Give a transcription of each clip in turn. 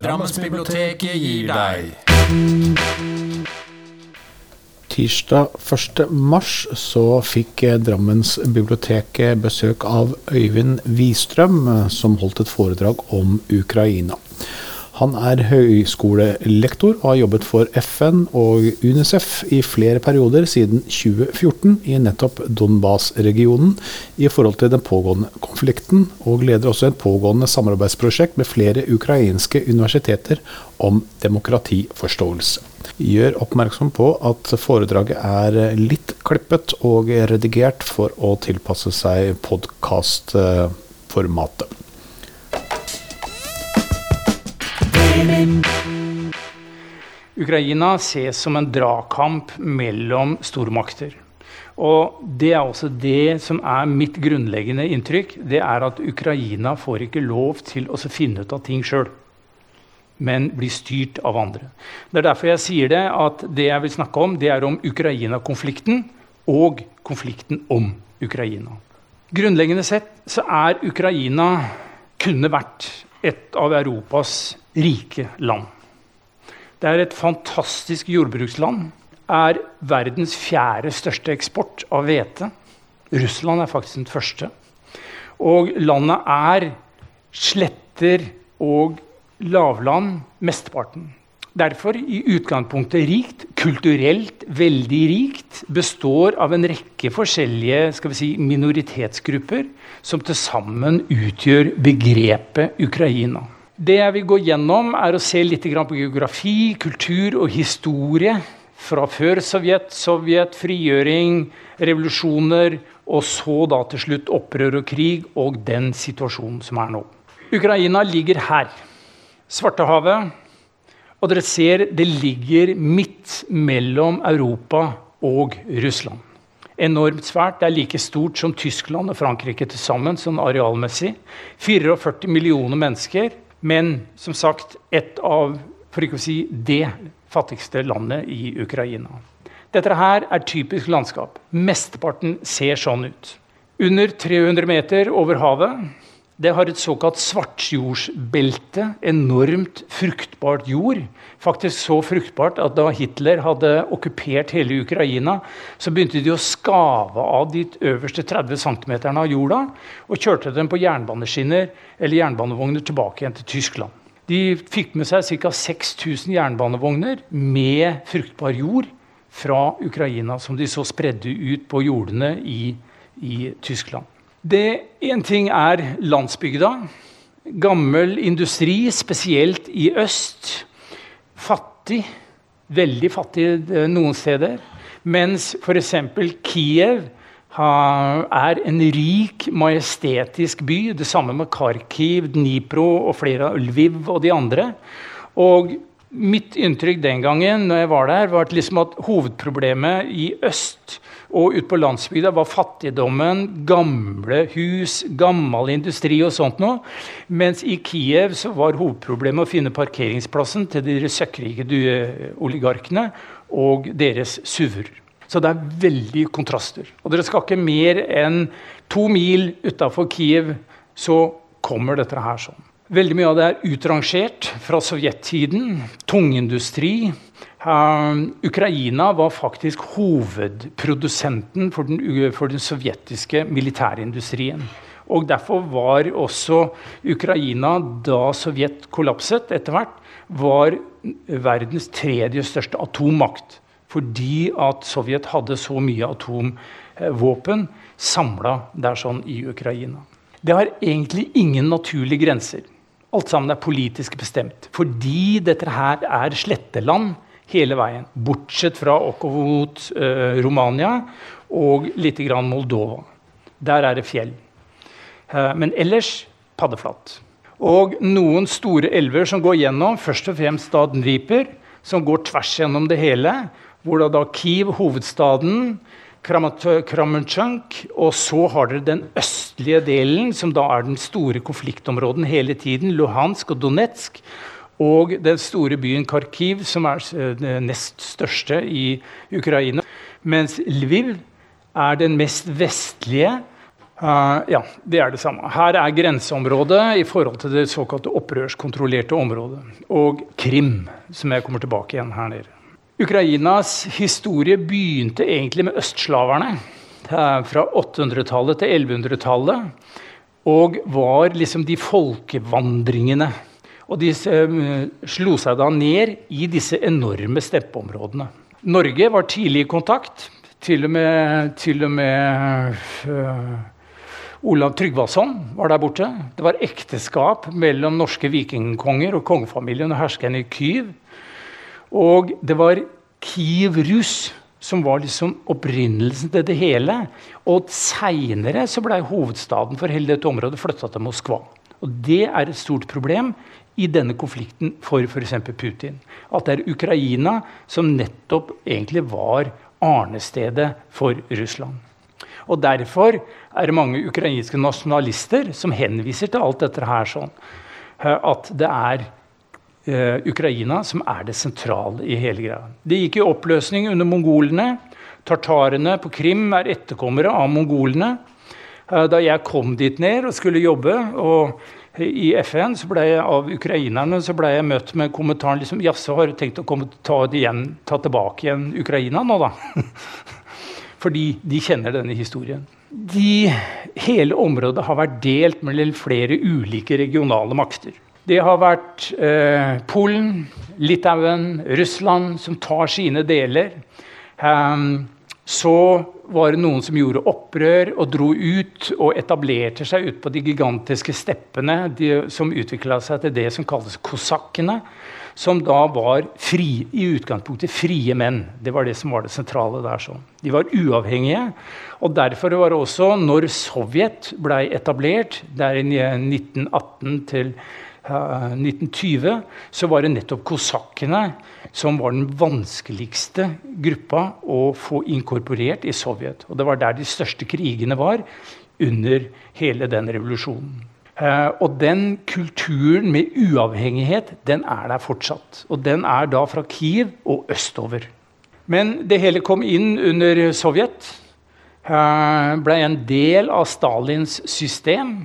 Drammensbiblioteket gir deg Tirsdag 1. mars så fikk Drammensbiblioteket besøk av Øyvind Wistrøm, som holdt et foredrag om Ukraina. Han er høyskolelektor og har jobbet for FN og UNICEF i flere perioder siden 2014 i nettopp Donbas-regionen i forhold til den pågående konflikten, og leder også et pågående samarbeidsprosjekt med flere ukrainske universiteter om demokratiforståelse. Gjør oppmerksom på at foredraget er litt klippet og redigert for å tilpasse seg podkastformatet. Ukraina ses som en dragkamp mellom stormakter. Og det er også det som er mitt grunnleggende inntrykk. Det er at Ukraina får ikke lov til å finne ut av ting sjøl, men blir styrt av andre. Det er derfor jeg sier det, at det jeg vil snakke om, det er om Ukraina-konflikten og konflikten om Ukraina. Grunnleggende sett så er Ukraina kunne vært et av Europas rike land. Det er et fantastisk jordbruksland. Er verdens fjerde største eksport av hvete. Russland er faktisk den første. Og landet er sletter og lavland mesteparten. Derfor i utgangspunktet rikt, kulturelt veldig rikt. Består av en rekke forskjellige si, minoritetsgrupper som til sammen utgjør begrepet Ukraina. Det jeg vil gå gjennom, er å se litt på geografi, kultur og historie fra før Sovjet, Sovjet, frigjøring, revolusjoner, og så da til slutt opprør og krig og den situasjonen som er nå. Ukraina ligger her. Svartehavet. Og dere ser det ligger midt mellom Europa og Russland. Enormt svært. Det er like stort som Tyskland og Frankrike til sammen, sånn arealmessig. 44 millioner mennesker. Men som sagt et av for ikke å si det fattigste landet i Ukraina. Dette her er typisk landskap. Mesteparten ser sånn ut. Under 300 meter over havet. Det har et såkalt svartjordsbelte. Enormt fruktbart jord. Faktisk så fruktbart at da Hitler hadde okkupert hele Ukraina, så begynte de å skave av de øverste 30 cm av jorda og kjørte dem på jernbaneskinner eller jernbanevogner tilbake igjen til Tyskland. De fikk med seg ca. 6000 jernbanevogner med fruktbar jord fra Ukraina, som de så spredde ut på jordene i, i Tyskland. Én ting er landsbygda. Gammel industri, spesielt i øst. Fattig. Veldig fattig eh, noen steder. Mens f.eks. Kiev er en rik, majestetisk by. Det samme med Kharkiv, Dnipro og flere av Lviv og de andre. Og mitt inntrykk den gangen når jeg var der, var at, liksom at hovedproblemet i øst og ute på landsbygda var fattigdommen, gamle hus, gammel industri og sånt noe. Mens i Kiev så var hovedproblemet å finne parkeringsplassen til de søkkrike oligarkene og deres suver. Så det er veldig kontraster. Og dere skal ikke mer enn to mil utafor Kiev, så kommer dette her sånn. Veldig mye av det er utrangert fra sovjettiden. Tungindustri. Uh, Ukraina var faktisk hovedprodusenten for den, for den sovjetiske militærindustrien. Og Derfor var også Ukraina, da Sovjet kollapset etter hvert, var verdens tredje største atommakt. Fordi at Sovjet hadde så mye atomvåpen samla der sånn i Ukraina. Det har egentlig ingen naturlige grenser. Alt sammen er politisk bestemt. Fordi dette her er sletteland hele veien. Bortsett fra oppover uh, Romania og litt grann Moldova. Der er det fjell. Uh, men ellers paddeflatt. Og noen store elver som går gjennom, først og fremst da Dniper, som går tvers gjennom det hele. Hvor da, da Kiev, hovedstaden, Kramentsjank, og så har dere den østlige delen, som da er den store konfliktområden hele tiden, Luhansk og Donetsk. Og den store byen Kharkiv, som er eh, den nest største i Ukraina. Mens Lviv er den mest vestlige Uh, ja, det er det samme. Her er grenseområdet i forhold til det såkalte opprørskontrollerte området. Og Krim, som jeg kommer tilbake igjen her nede. Ukrainas historie begynte egentlig med østslaverne. Uh, fra 800-tallet til 1100-tallet. Og var liksom de folkevandringene. Og de uh, slo seg da ned i disse enorme steppeområdene. Norge var tidlig i kontakt. Til og med, til og med Olav Tryggvason var der borte. Det var ekteskap mellom norske vikingkonger og kongefamilien og herskeren i Kyiv. Og det var Kyiv Rus som var liksom opprinnelsen til det hele. Og seinere ble hovedstaden for hele dette området flytta til Moskva. Og det er et stort problem i denne konflikten for f.eks. Putin. At det er Ukraina som nettopp egentlig var arnestedet for Russland. Og Derfor er det mange ukrainske nasjonalister som henviser til alt dette her sånn. Eh, at det er uh, Ukraina som er det sentrale i hele greia. Det gikk i oppløsning under mongolene. Tartarene på Krim er etterkommere av mongolene. Uh, da jeg kom dit ned og skulle jobbe og i FN så ble jeg av ukrainerne så ble jeg møtt med kommentaren liksom, Jaså, har du tenkt å komme, ta, igjen, ta tilbake igjen Ukraina nå, da? fordi de kjenner denne historien. De, hele området har vært delt mellom flere ulike regionale makter. Det har vært eh, Polen, Litauen, Russland som tar sine deler. Um, så var det noen som gjorde opprør og dro ut og etablerte seg ut på de gigantiske steppene de, som utvikla seg til det som kalles kosakkene som da var fri, i utgangspunktet frie menn. Det var det som var det sentrale der. Så. De var uavhengige. og Derfor var det også, når Sovjet ble etablert, der i 1918 til uh, 1920, så var det nettopp kosakkene som var den vanskeligste gruppa å få inkorporert i Sovjet. Og det var der de største krigene var under hele den revolusjonen. Uh, og den kulturen med uavhengighet, den er der fortsatt. Og den er da fra Kiev og østover. Men det hele kom inn under Sovjet. Blei ble en del av Stalins system.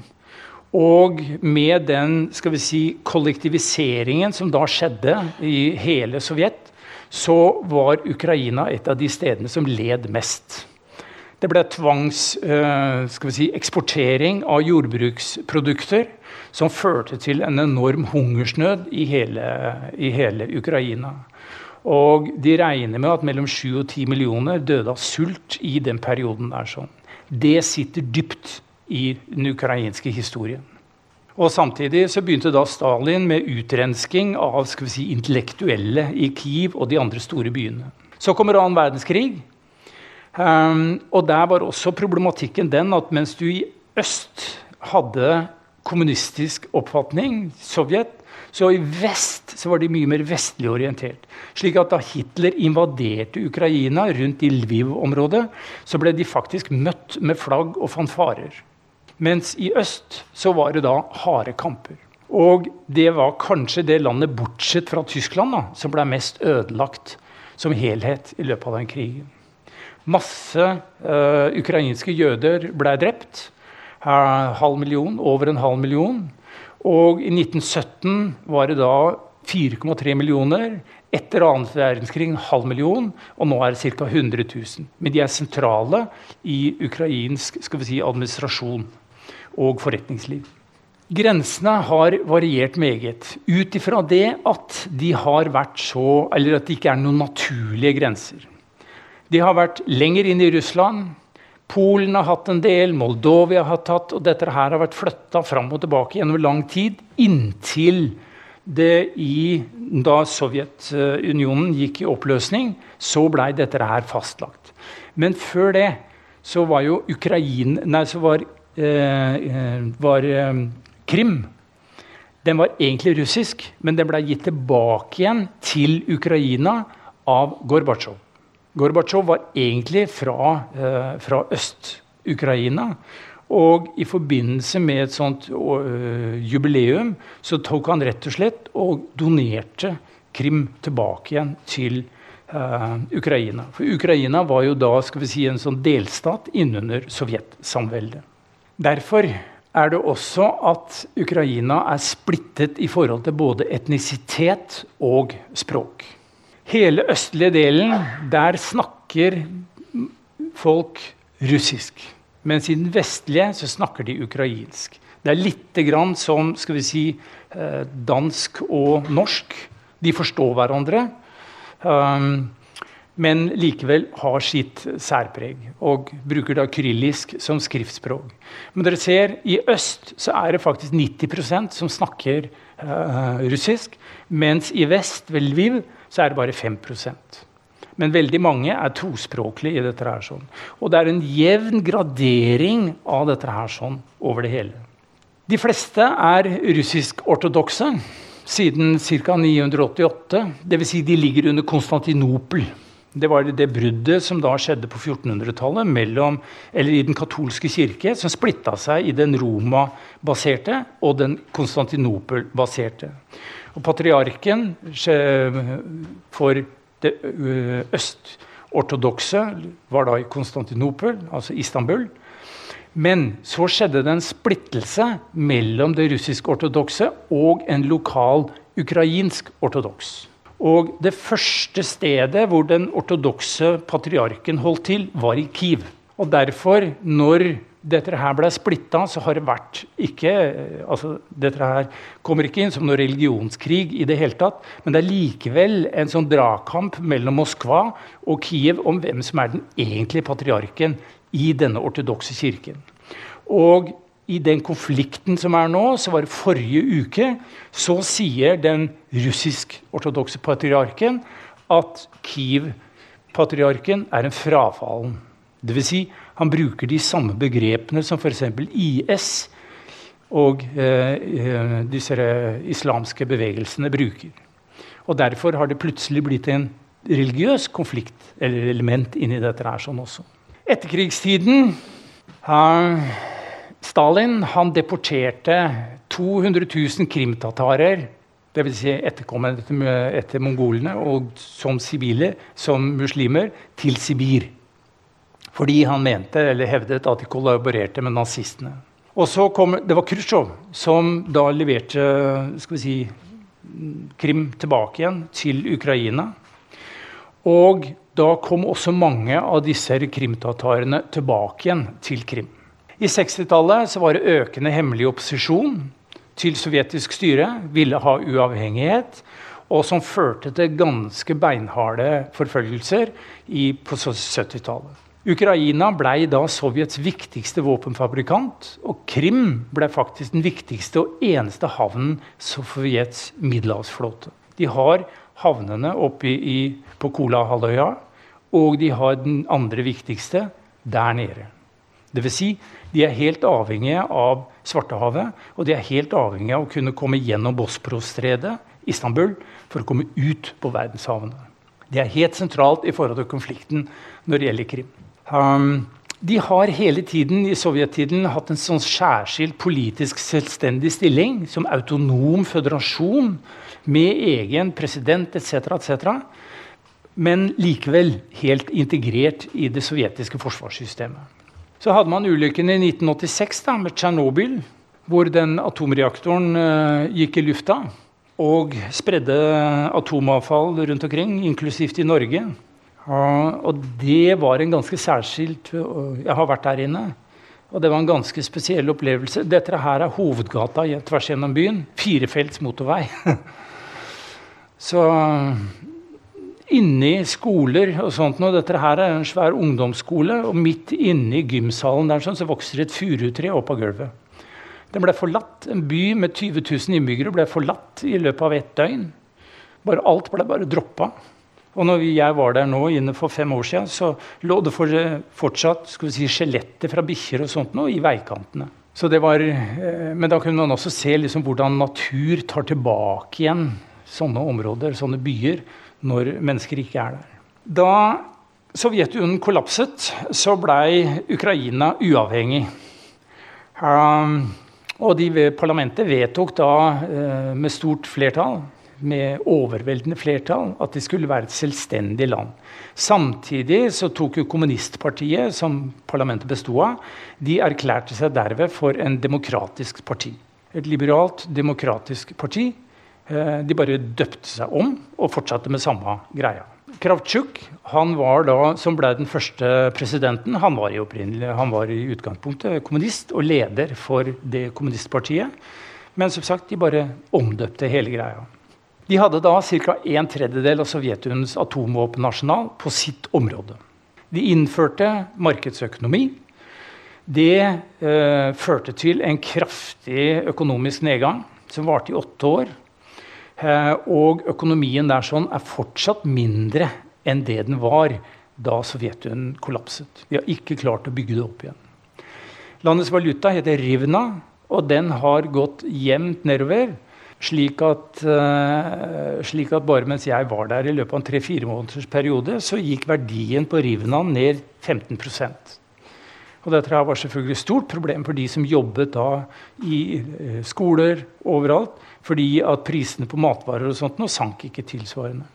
Og med den skal vi si, kollektiviseringen som da skjedde i hele Sovjet, så var Ukraina et av de stedene som led mest. Det ble tvangseksportering eh, uh, av jordbruksprodukter som førte til en enorm hungersnød i hele, i hele, Ukraina. Og de regner med at mellom 7 og 10 millioner døde av sult i den perioden. der sånn. Det sitter dypt i den ukrainske historien. Og Samtidig så begynte da Stalin med utrensking av skal vi si, intellektuelle i Kiev og de andre store byene. Så kommer annen verdenskrig. Um, og der var også problematikken den at mens du i øst hadde kommunistisk oppfatning, Sovjet, så i vest så var de mye mer vestlig orientert. Slik at da Hitler invaderte Ukraina rundt i Lviv-området, så ble de faktisk møtt med flagg og fanfarer. Mens i øst så var det da harde kamper. Og det var kanskje det landet, bortsett fra Tyskland, da, som ble mest ødelagt som helhet i løpet av den krigen. Masse uh, ukrainske jøder ble drept. Uh, halv million, over en halv million. Og i 1917 var det da 4,3 millioner. Etter annen verdenskrig en halv million, og nå er det ca. 100 000. Men de er sentrale i ukrainsk si, administrasjon og forretningsliv. Grensene har variert meget ut ifra det at de har vært så, eller at det ikke er noen naturlige grenser. De har vært lenger inn i Russland. Polen har hatt en del, Moldovia har tatt, og dette her har vært flytta fram og tilbake gjennom lang tid. Inntil det i Da Sovjetunionen gikk i oppløsning, så blei dette her fastlagt. Men før det så var jo Ukraina Nei, så var, var eh, Krim Den var egentlig russisk, men den ble gitt tilbake igjen til Ukraina av Gorbatsjov. Gorbatsjov var egentlig fra, eh, fra Øst-Ukraina. Og i forbindelse med et sånt uh, jubileum så tok han rett og slett og donerte Krim tilbake igjen til uh, Ukraina. For Ukraina var jo da skal vi si, en sånn delstat innunder Sovjetsamveldet. Derfor er det også at Ukraina er splittet i forhold til både etnisitet og språk. Hele østlige delen, der snakker folk russisk. Mens i den vestlige så snakker de ukrainsk. Det er lite grann som skal vi si, eh, dansk og norsk. De forstår hverandre, um, men likevel har sitt særpreg. Og bruker da kyrillisk som skriftspråk. Men dere ser, i øst så er det faktisk 90% som snakker uh, russisk. Mens i vest, ved Lviv, så er det bare 5% men veldig mange er tospråklige i dette. her sånn. Og det er en jevn gradering av dette her sånn over det hele. De fleste er russisk-ortodokse siden ca. 988. Dvs. Si de ligger under Konstantinopel. Det var det bruddet som da skjedde på 1400-tallet mellom, eller i den katolske kirke, som splitta seg i den Roma-baserte og den Konstantinopel-baserte. Og Patriarken for det østortodokse var da i Konstantinopel, altså Istanbul. Men så skjedde det en splittelse mellom det russisk-ortodokse og en lokal ukrainsk ortodoks. Og det første stedet hvor den ortodokse patriarken holdt til, var i Kiev. Og derfor, når dette her ble splitta, så har det vært ikke altså Dette her kommer ikke inn som noen religionskrig i det hele tatt, men det er likevel en sånn dragkamp mellom Moskva og Kiev om hvem som er den egentlige patriarken i denne ortodokse kirken. Og i den konflikten som er nå, så var det forrige uke, så sier den russisk-ortodokse patriarken at Kiev-patriarken er en frafallen. Dvs. Si, han bruker de samme begrepene som f.eks. IS og eh, eh, disse islamske bevegelsene bruker. Og Derfor har det plutselig blitt en religiøs konflikt eller element inni dette her sånn også. Etterkrigstiden uh, Stalin han deporterte 200 000 krimtatarer, dvs. Si etterkommende etter, etter mongolene, og som sivile, som muslimer, til Sibir. Fordi han mente, eller hevdet at de kollaborerte med nazistene. Og så kom, Det var Khrusjtsjov som da leverte skal vi si, Krim tilbake igjen til Ukraina. Og da kom også mange av disse krimtatarene tilbake igjen til Krim. I 60-tallet var det økende hemmelig opposisjon til sovjetisk styre, ville ha uavhengighet, og som førte til ganske beinharde forfølgelser i, på 70-tallet. Ukraina ble da Sovjets viktigste våpenfabrikant, og Krim ble faktisk den viktigste og eneste havnen Sovjets middelhavsflåte. De har havnene oppe i, på Kolahalvøya, og de har den andre viktigste der nede. Dvs. Si, de er helt avhengige av Svartehavet, og de er helt avhengige av å kunne komme gjennom Bosporos-stredet, Istanbul, for å komme ut på verdenshavene. Det er helt sentralt i forhold til konflikten når det gjelder Krim. Um, de har hele tiden i sovjettiden hatt en sånn særskilt politisk selvstendig stilling som autonom føderasjon med egen president etc. etc. Men likevel helt integrert i det sovjetiske forsvarssystemet. Så hadde man ulykken i 1986 da, med Tsjernobyl, hvor den atomreaktoren uh, gikk i lufta og spredde atomavfall rundt omkring, inklusivt i Norge. Og det var en ganske særskilt Jeg har vært der inne. Og det var en ganske spesiell opplevelse. Dette her er hovedgata tvers gjennom byen. Firefelts motorvei. Så inni skoler og sånt noe. Dette her er en svær ungdomsskole, og midt inni gymsalen der sånn, så vokser et furutre opp av gulvet. Den ble forlatt. En by med 20 000 innbyggere ble forlatt i løpet av ett døgn. Bare, alt ble bare droppa. Og når jeg var der nå inne for fem år siden, så lå det for, fortsatt skal vi si, skjeletter fra bikkjer og sånt noe i veikantene. Var, eh, men da kunne man også se liksom hvordan natur tar tilbake igjen sånne områder, sånne byer, når mennesker ikke er der. Da Sovjetunionen kollapset, så blei Ukraina uavhengig. Um, og de ved parlamentet vedtok da uh, med stort flertall med overveldende flertall at de skulle være et selvstendig land. Samtidig så tok jo kommunistpartiet, som parlamentet bestod av, de erklærte seg derved for en demokratisk parti. Et liberalt, demokratisk parti. Eh, de bare døpte seg om og fortsatte med samme greia. Kravtsjuk, han var da, som ble den første presidenten, han var, han var i utgangspunktet kommunist og leder for det kommunistpartiet. Men som sagt, de bare omdøpte hele greia. De hadde da ca. en tredjedel av Sovjetunionens atomvåpenarsenal på sitt område. De innførte markedsøkonomi. Det eh, førte til en kraftig økonomisk nedgang som varte i åtte år. Eh, og økonomien der sånn er fortsatt mindre enn det den var da Sovjetunionen kollapset. Vi har ikke klart å bygge det opp igjen. Landets valuta heter rivna, og den har gått jevnt nedover. Slik at, uh, slik at, bare mens jeg var der i løpet av en tre-fire måneders periode, så gikk verdien på Rivna ned 15% og Dette var selvfølgelig et stort problem for de som jobbet da i uh, skoler overalt fordi at prisene på matvarer og sånt nå sank ikke tilsvarende.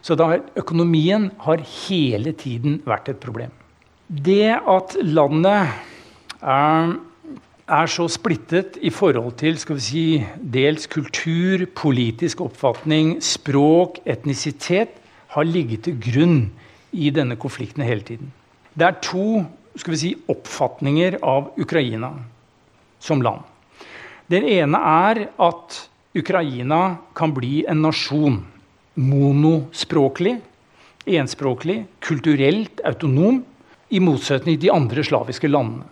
Så da, økonomien har hele tiden vært et problem. Det at landet er, er så splittet i forhold til si, dels kultur, politisk oppfatning, språk, etnisitet, har ligget til grunn i denne konflikten hele tiden. Det er to si, oppfatninger av Ukraina som land. Den ene er at Ukraina kan bli en nasjon. Monospråklig, enspråklig, kulturelt autonom, i motsetning til de andre slaviske landene.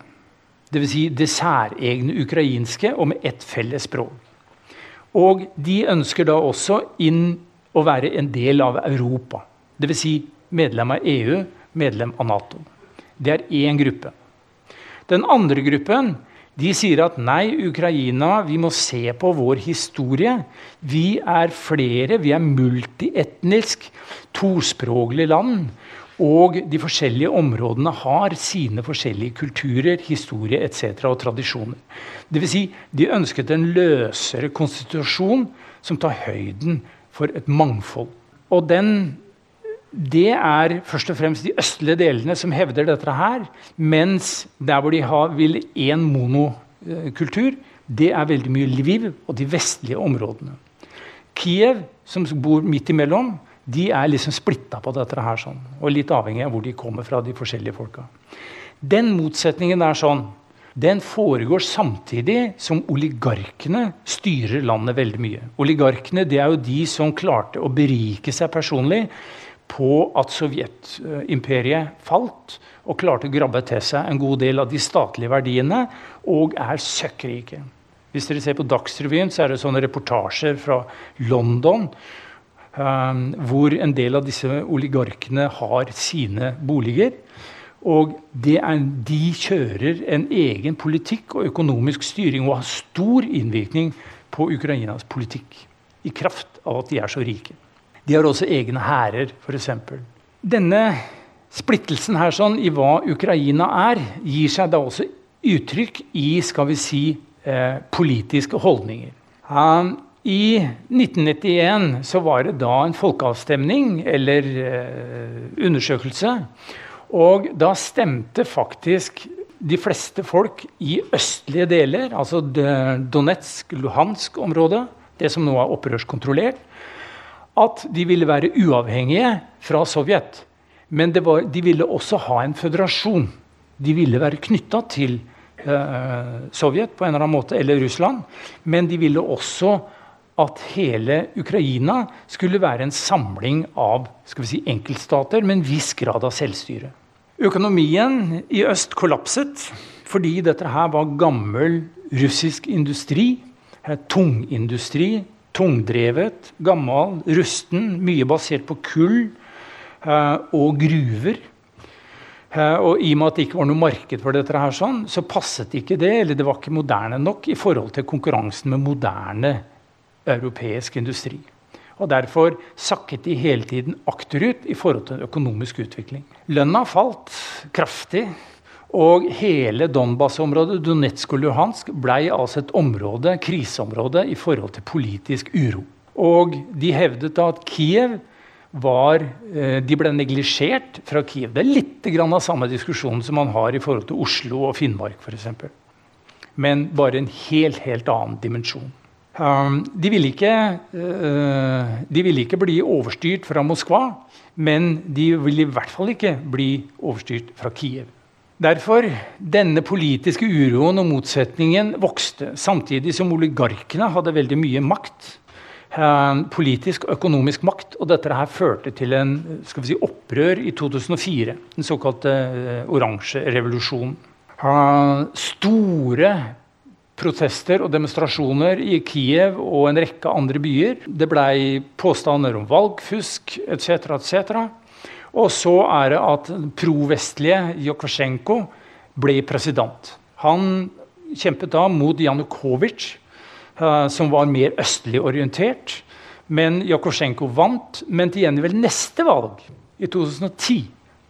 Dvs. Si det særegne ukrainske og med ett felles språk. Og de ønsker da også inn å være en del av Europa. Dvs. Si medlem av EU, medlem av Nato. Det er én gruppe. Den andre gruppen de sier at nei, Ukraina, vi må se på vår historie. Vi er flere, vi er multietnisk, tospråklig land. Og de forskjellige områdene har sine forskjellige kulturer, historie etc. og tradisjoner. Dvs. Si, de ønsket en løsere konstitusjon som tar høyden for et mangfold. Og den det er først og fremst de østlige delene som hevder dette her. Mens der hvor de har, vil én monokultur, det er veldig mye Lviv og de vestlige områdene. Kiev, som bor midt imellom, de er liksom splitta på dette her. sånn, Og litt avhengig av hvor de kommer fra, de forskjellige folka. Den motsetningen er sånn, den foregår samtidig som oligarkene styrer landet veldig mye. Oligarkene det er jo de som klarte å berike seg personlig på at Sovjetimperiet falt og klarte å grabbe til seg en god del av de statlige verdiene, og er søkkrike. Hvis dere ser på Dagsrevyen, så er det sånne reportasjer fra London um, hvor en del av disse oligarkene har sine boliger. Og er, de kjører en egen politikk og økonomisk styring og har stor innvirkning på Ukrainas politikk i kraft av at de er så rike. De har også egne hærer, f.eks. Denne splittelsen her sånn, i hva Ukraina er, gir seg da også uttrykk i skal vi si, eh, politiske holdninger. Um, I 1991 så var det da en folkeavstemning, eller eh, undersøkelse. Og da stemte faktisk de fleste folk i østlige deler, altså Donetsk-Luhansk-området, det som nå er opprørskontrollert, at de ville være uavhengige fra Sovjet. Men var, de ville også ha en føderasjon. De ville være knytta til eh, Sovjet på en eller annen måte, eller Russland. Men de ville også at hele Ukraina skulle være en samling av si, enkeltstater med en viss grad av selvstyre. Økonomien i øst kollapset fordi dette her var gammel russisk industri. Tungindustri tungdrevet, gammel, rusten, mye basert på kull eh, og gruver. Eh, og I og med at det ikke var noe marked for dette, her, sånn, så passet ikke det, eller det var ikke moderne nok i forhold til konkurransen med moderne europeisk industri. Og Derfor sakket de hele tiden akterut i forhold til økonomisk utvikling. Lønna falt kraftig. Og hele Donbas-området, Donetsk og Luhansk, ble altså et område, kriseområde i forhold til politisk uro. Og de hevdet da at Kiev var eh, De ble neglisjert fra Kiev. Det er litt av samme diskusjon som man har i forhold til Oslo og Finnmark f.eks. Men bare en helt, helt annen dimensjon. Um, de, ville ikke, uh, de ville ikke bli overstyrt fra Moskva, men de ville i hvert fall ikke bli overstyrt fra Kiev. Derfor denne politiske uroen og motsetningen vokste, samtidig som oligarkene hadde veldig mye makt. Eh, politisk og økonomisk makt. Og dette her førte til en si, opprør i 2004. Den såkalte eh, oransje revolusjonen. Store protester og demonstrasjoner i Kiev og en rekke andre byer. Det blei påstander om valgfusk etc. etc. Og så er det at provestlige Jokosjenko ble president. Han kjempet da mot Janukovitsj, uh, som var mer østlig orientert. Men Jokosjenko vant. Men til gjengjeld neste valg, i 2010,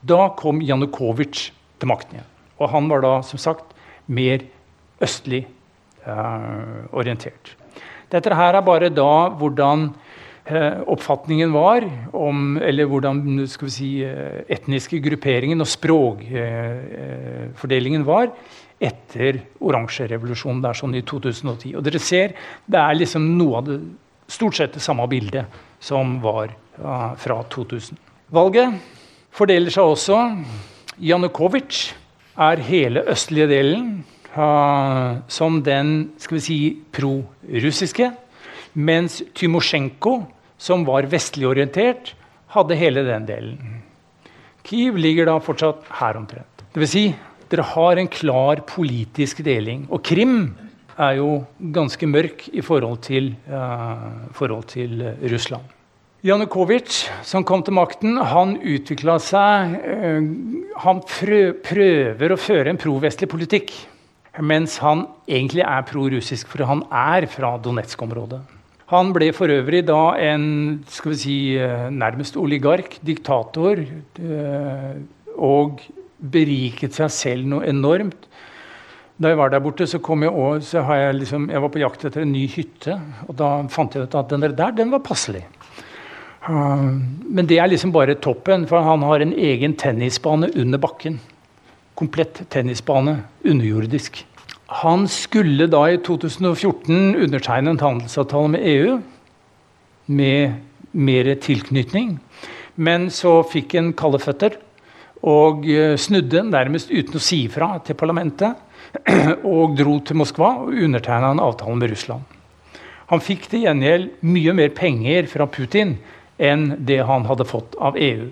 da kom Janukovitsj til makten igjen. Og han var da som sagt mer østlig eh, orientert. Dette her er bare da hvordan Eh, oppfatningen var om Eller hvordan skal vi si, eh, etniske grupperingen og språkfordelingen var etter oransjerevolusjonen. Det er sånn i 2010. Og dere ser, det er liksom noe av det stort sett det samme bildet som var fra 2000. Valget fordeler seg også. Janukovitsj er hele østlige delen som den skal vi si, pro-russiske. Mens Tymosjenko som var vestlig orientert, hadde hele den delen. Kyiv ligger da fortsatt her omtrent. Vil si, dere har en klar politisk deling. Og Krim er jo ganske mørk i forhold til, uh, forhold til Russland. Janukovitsj, som kom til makten, han utvikla seg uh, Han prøver å føre en provestlig politikk. Mens han egentlig er pro-russisk, for han er fra Donetsk-området. Han ble for øvrig da en skal vi si, eh, nærmest oligark, diktator, eh, og beriket seg selv noe enormt. Da jeg var der borte, så, jeg, også, så jeg, liksom, jeg var på jakt etter en ny hytte. Og da fant jeg ut at den der den var passelig. men det er liksom bare toppen, for han har en egen tennisbane under bakken. Komplett tennisbane, underjordisk. Han skulle da i 2014 undertegne en handelsavtale med EU med mer tilknytning. Men så fikk han kalde føtter og eh, snudde nærmest uten å si ifra til parlamentet. Og dro til Moskva og undertegna en avtale med Russland. Han fikk til gjengjeld mye mer penger fra Putin enn det han hadde fått av EU.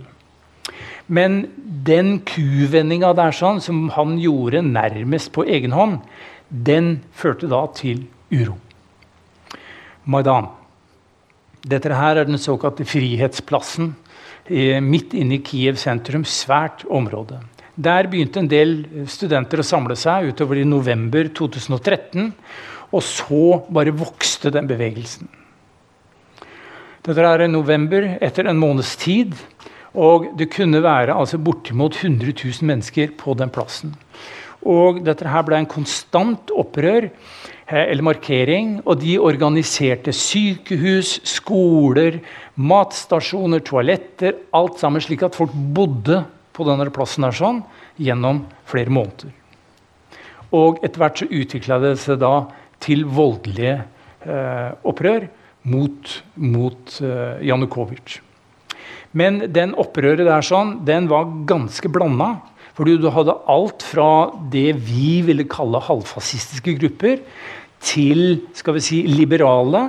Men den kuvendinga der sånn, som han gjorde nærmest på egen hånd, den førte da til uro. Maidan. Dette her er den såkalte Frihetsplassen midt inne i Kiev sentrum. Svært område. Der begynte en del studenter å samle seg utover i november 2013. Og så bare vokste den bevegelsen. Dette er i november, etter en måneds tid. Og det kunne være altså bortimot 100 000 mennesker på den plassen. Og dette her ble en konstant opprør eh, eller markering. Og de organiserte sykehus, skoler, matstasjoner, toaletter. Alt sammen slik at folk bodde på denne plassen her sånn, gjennom flere måneder. Og etter hvert så utvikla det seg da til voldelige eh, opprør mot, mot eh, Janukovitsj. Men den opprøret der sånn, den var ganske blanda. Fordi du hadde alt fra det vi ville kalle halvfascistiske grupper, til skal vi si, liberale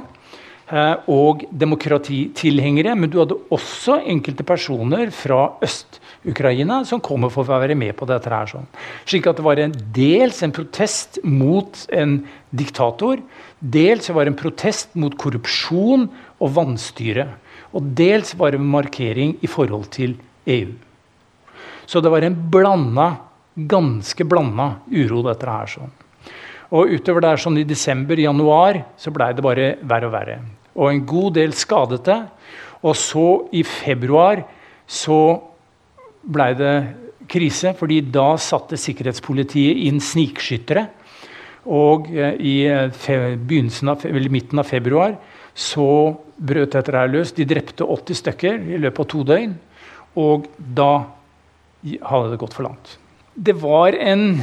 eh, og demokratitilhengere. Men du hadde også enkelte personer fra Øst-Ukraina som kommer for å være med på dette. her. Sånn. Slik at det var en dels en protest mot en diktator. Dels var det en protest mot korrupsjon og vanstyre. Og dels var det en markering i forhold til EU. Så det var en blanda, ganske blanda uro, dette her. sånn. Og utover der sånn i desember-januar så blei det bare verre og verre. Og en god del skadete. Og så i februar så blei det krise, fordi da satte sikkerhetspolitiet inn snikskyttere. Og eh, i eh, av, midten av februar så brøt dette her løs. De drepte 80 stykker i løpet av to døgn. Og da hadde det gått for langt. Det var en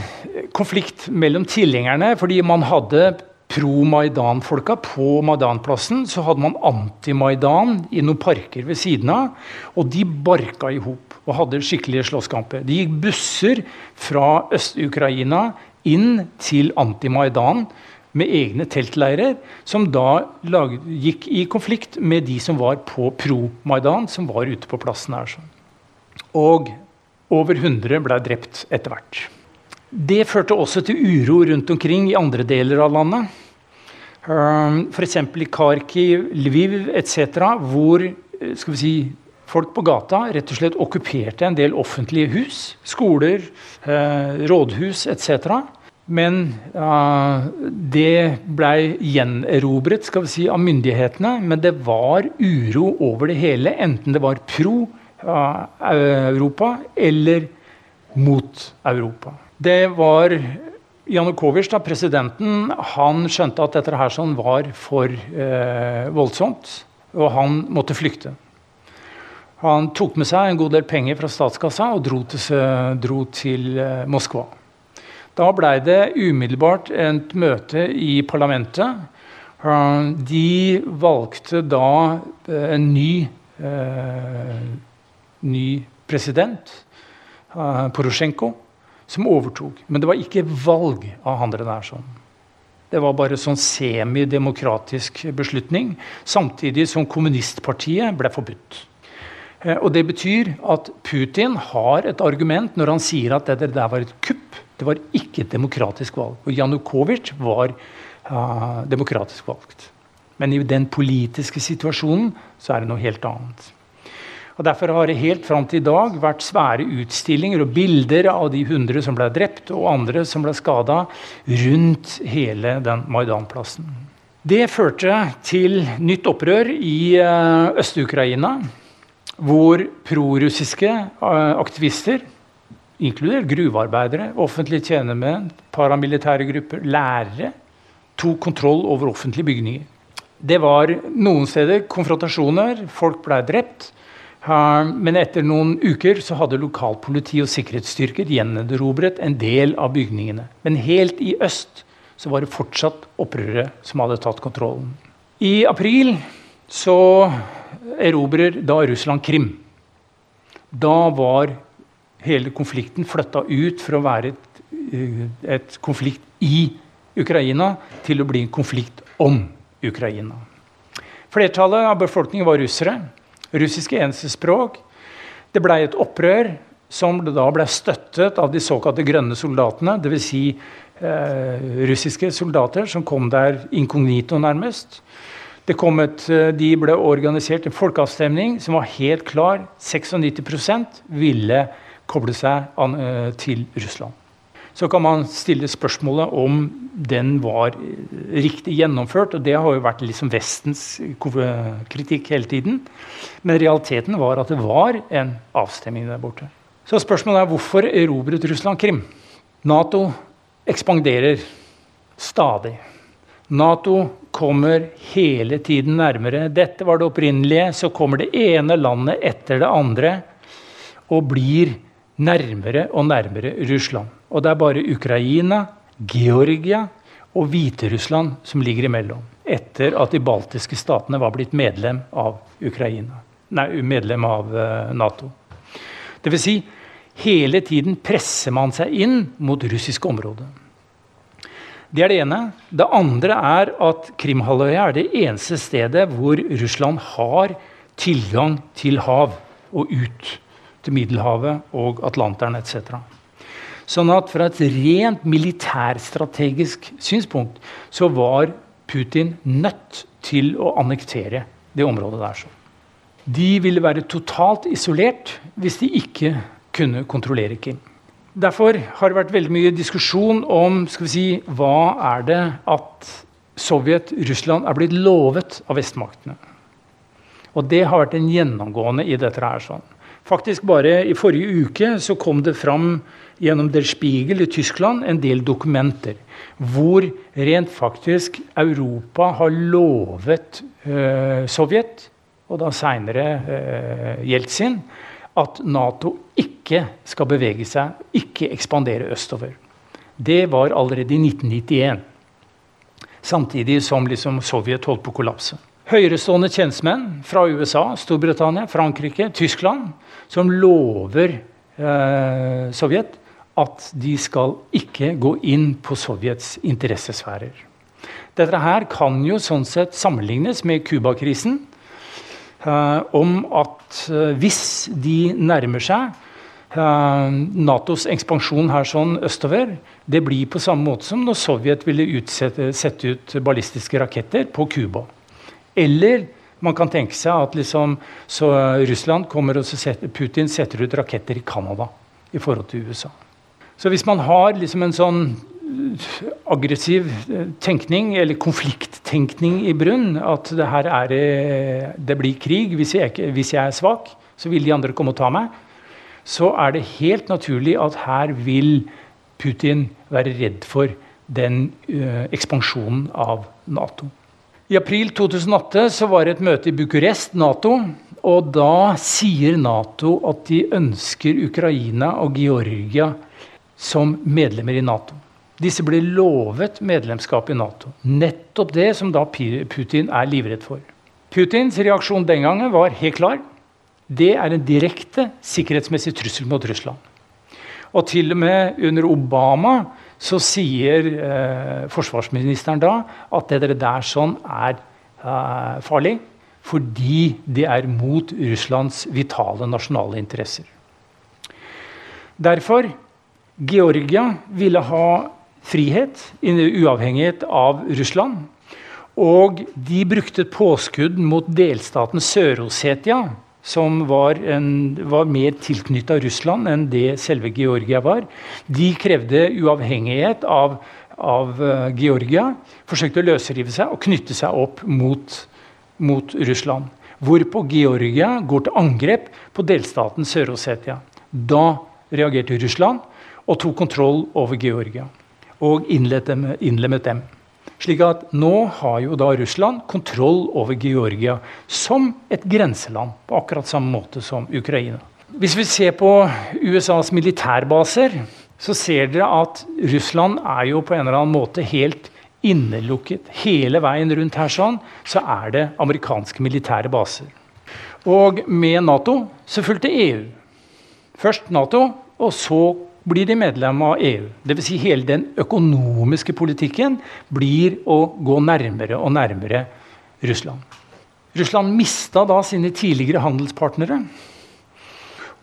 konflikt mellom tilhengerne, fordi man hadde pro-Maidan-folka på Maidan-plassen. Så hadde man anti-Maidan i noen parker ved siden av. Og de barka i hop og hadde skikkelige slåsskamper. Det gikk busser fra Øst-Ukraina inn til anti-Maidan med egne teltleirer, som da lag, gikk i konflikt med de som var på pro-Maidan, som var ute på plassen her. Og over 100 ble drept etter hvert. Det førte også til uro rundt omkring i andre deler av landet. Um, F.eks. i Kharkiv, Lviv etc., hvor eh, si, folk på gata rett og slett okkuperte en del offentlige hus. Skoler, eh, rådhus etc. Men uh, det blei gjenerobret skal vi si, av myndighetene. Men det var uro over det hele, enten det var pro Europa eller mot Europa. Det var Janukovitsj, da, presidenten, han skjønte at dette her sånn var for eh, voldsomt, og han måtte flykte. Han tok med seg en god del penger fra statskassa og dro til, dro til Moskva. Da blei det umiddelbart et møte i parlamentet. De valgte da eh, en ny, eh, ny president, eh, Porosjenko, som overtok. Men det var ikke valg av han der. sånn. Det var bare sånn semidemokratisk beslutning, samtidig som kommunistpartiet ble forbudt. Og Det betyr at Putin har et argument når han sier at det der var et kupp. Det var ikke et demokratisk valg. Og Janukovitsj var uh, demokratisk valgt. Men i den politiske situasjonen så er det noe helt annet. Og Derfor har det helt fram til i dag vært svære utstillinger og bilder av de 100 som ble drept, og andre som ble skada, rundt hele den Maidan-plassen. Det førte til nytt opprør i uh, Øst-Ukraina, hvor prorussiske uh, aktivister inkludert gruvearbeidere, offentlige tjenermenn, paramilitære grupper, lærere, tok kontroll over offentlige bygninger. Det var noen steder konfrontasjoner, folk ble drept. Men etter noen uker så hadde lokalpoliti og sikkerhetsstyrker gjenerobret en del av bygningene. Men helt i øst så var det fortsatt opprørere som hadde tatt kontrollen. I april så erobrer da Russland Krim. Da var hele konflikten flytta ut fra å være et, eh, et, konflikt i Ukraina til å bli en konflikt om Ukraina. Flertallet av befolkningen var russere. Russiske eneste språk. Det blei et opprør som da ble støttet av de såkalte grønne soldatene. Dvs. Si, eh, russiske soldater som kom der inkognito, nærmest. Et, eh, de ble organisert en folkeavstemning som var helt klar. 96% ville koble seg an, eh, til Russland. Så kan man stille spørsmålet om den var riktig gjennomført. og Det har jo vært liksom Vestens kritikk hele tiden. Men realiteten var at det var en avstemning der borte. Så spørsmålet er hvorfor erobret Russland Krim? Nato ekspanderer stadig. Nato kommer hele tiden nærmere. Dette var det opprinnelige. Så kommer det ene landet etter det andre og blir nærmere og nærmere Russland. Og det er bare Ukraina, Georgia og Hviterussland som ligger imellom. Etter at de baltiske statene var blitt medlem av Ukraina. Nei, medlem av uh, Nato. Dvs. Si, hele tiden presser man seg inn mot russisk område. Det er det ene. Det andre er at Krimhalvøya er det eneste stedet hvor Russland har tilgang til hav og ut til Middelhavet og Atlanteren etc. Sånn at fra et rent militærstrategisk synspunkt så var Putin nødt til å annektere det området der. De ville være totalt isolert hvis de ikke kunne kontrollere Kim. Derfor har det vært veldig mye diskusjon om skal vi si, hva er det at Sovjet, Russland, er blitt lovet av vestmaktene. Og det har vært en gjennomgående i dette. her sånn. Faktisk bare i forrige uke så kom det fram gjennom Der Spiegel i Tyskland en del dokumenter hvor rent faktisk Europa har lovet eh, Sovjet, og da seinere eh, Jeltsin, at Nato ikke skal bevege seg, ikke ekspandere østover. Det var allerede i 1991. Samtidig som liksom Sovjet holdt på å kollapse. Høyerestående tjenestemenn fra USA, Storbritannia, Frankrike, Tyskland som lover eh, Sovjet at de skal ikke gå inn på Sovjets interessesfærer. Dette her kan jo sånn sett sammenlignes med Cuba-krisen. Eh, om at eh, hvis de nærmer seg eh, Natos ekspansjon her sånn østover, det blir på samme måte som når Sovjet ville utsette, sette ut ballistiske raketter på Cuba. Eller man kan tenke seg at liksom, Russland kommer og setter, Putin setter ut raketter i Canada i forhold til USA. Så hvis man har liksom en sånn øh, aggressiv øh, tenkning, eller konflikttenkning i brunn, at det her er det blir krig hvis jeg, hvis jeg er svak, så vil de andre komme og ta meg, så er det helt naturlig at her vil Putin være redd for den ø, ekspansjonen av Nato. I april 2008 så var det et møte i Bucuresti, Nato. Og da sier Nato at de ønsker Ukraina og Georgia som medlemmer i Nato. Disse ble lovet medlemskap i Nato. Nettopp det som da Putin er livredd for. Putins reaksjon den gangen var helt klar. Det er en direkte sikkerhetsmessig trussel mot Russland. Og til og med under Obama så sier eh, forsvarsministeren da at det der sånn er eh, farlig fordi det er mot Russlands vitale nasjonale interesser. Derfor Georgia ville ha frihet, uavhengighet av Russland. Og de brukte påskudd mot delstaten Sør-Ossetia som var, en, var mer tilknytta Russland enn det selve Georgia var. De krevde uavhengighet av, av uh, Georgia, forsøkte å løsrive seg og knytte seg opp mot, mot Russland. Hvorpå Georgia går til angrep på delstaten Sør-Ossetia. Da reagerte Russland og tok kontroll over Georgia og innlemmet dem. Slik at nå har jo da Russland kontroll over Georgia som et grenseland. På akkurat samme måte som Ukraina. Hvis vi ser på USAs militærbaser, så ser dere at Russland er jo på en eller annen måte helt innelukket. Hele veien rundt her sånn, så er det amerikanske militære baser. Og med Nato så fulgte EU. Først Nato, og så blir de medlem av EU. Dvs. Si hele den økonomiske politikken blir å gå nærmere og nærmere Russland. Russland mista da sine tidligere handelspartnere.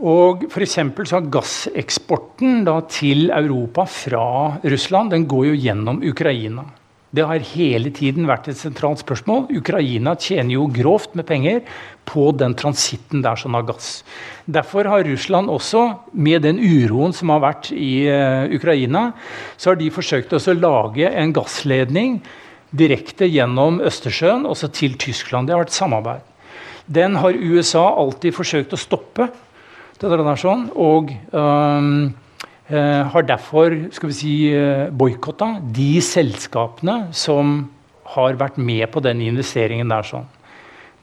Og for så har Gasseksporten til Europa fra Russland den går jo gjennom Ukraina. Det har hele tiden vært et sentralt spørsmål. Ukraina tjener jo grovt med penger på den transitten der som har gass. Derfor har Russland også, med den uroen som har vært i uh, Ukraina, så har de forsøkt å lage en gassledning direkte gjennom Østersjøen, også til Tyskland. Det har vært samarbeid. Den har USA alltid forsøkt å stoppe. Sånn, og Eh, har derfor skal vi si, eh, boikotta de selskapene som har vært med på den investeringen der. sånn.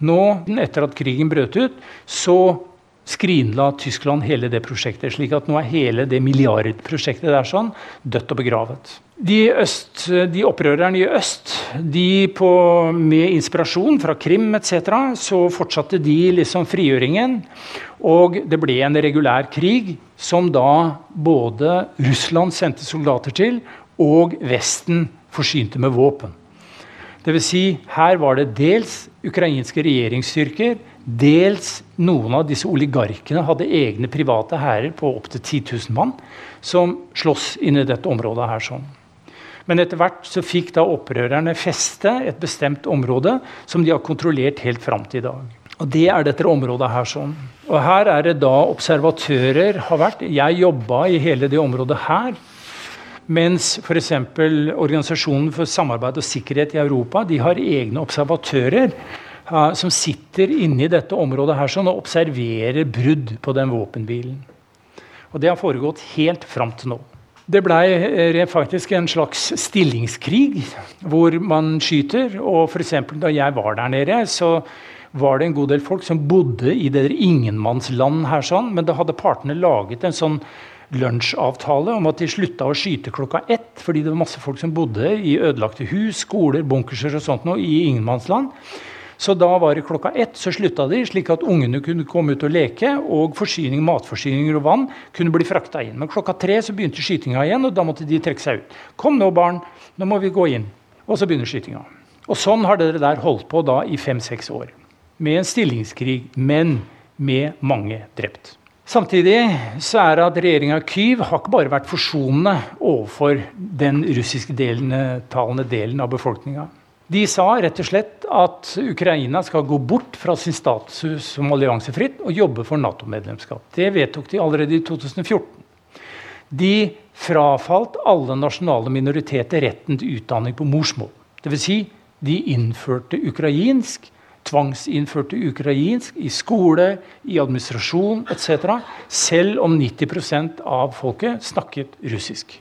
Nå, etter at krigen brøt ut, så skrinla Tyskland hele det prosjektet. slik at nå er hele det milliardprosjektet der sånn dødt og begravet. De, øst, de opprørerne i øst, de på, med inspirasjon fra Krim etc., så fortsatte de liksom frigjøringen. Og det ble en regulær krig som da både Russland sendte soldater til, og Vesten forsynte med våpen. Dvs. Si, her var det dels ukrainske regjeringsstyrker, dels noen av disse oligarkene hadde egne private hærer på opptil 10 000 mann, som sloss inni dette området her sånn. Men etter hvert så fikk da opprørerne feste et bestemt område som de har kontrollert helt fram til i dag. Og Det er dette området her. sånn. Og Her er det da observatører har vært. Jeg jobba i hele det området her. Mens f.eks. Organisasjonen for samarbeid og sikkerhet i Europa de har egne observatører som sitter inne i dette området her sånn, og observerer brudd på den våpenhvilen. Og det har foregått helt fram til nå. Det blei eh, faktisk en slags stillingskrig hvor man skyter. Og f.eks. da jeg var der nede, så var det en god del folk som bodde i det ingenmannsland her, sånn, men da hadde partene laget en sånn lunsjavtale om at de slutta å skyte klokka ett, fordi det var masse folk som bodde i ødelagte hus, skoler, bunkerser og sånt noe i ingenmannsland. Så da var det klokka ett, så slutta de, slik at ungene kunne komme ut og leke, og forsyning, matforsyninger og vann kunne bli frakta inn. Men klokka tre så begynte skytinga igjen, og da måtte de trekke seg ut. Kom nå, barn, nå må vi gå inn. Og så begynner skytinga. Og sånn har dere der holdt på da i fem-seks år. Med en stillingskrig, men med mange drept. Samtidig så er det at regjeringa Kyv har ikke bare vært forsonende overfor den russiske delen, delen av befolkninga. De sa rett og slett at Ukraina skal gå bort fra sin status som alliansefritt og jobbe for Nato-medlemskap. Det vedtok de allerede i 2014. De frafalt alle nasjonale minoriteter retten til utdanning på morsmål. Dvs. Si, de innførte ukrainsk tvangsinnførte ukrainsk i skole, i administrasjon etc., selv om 90% av folket snakket russisk.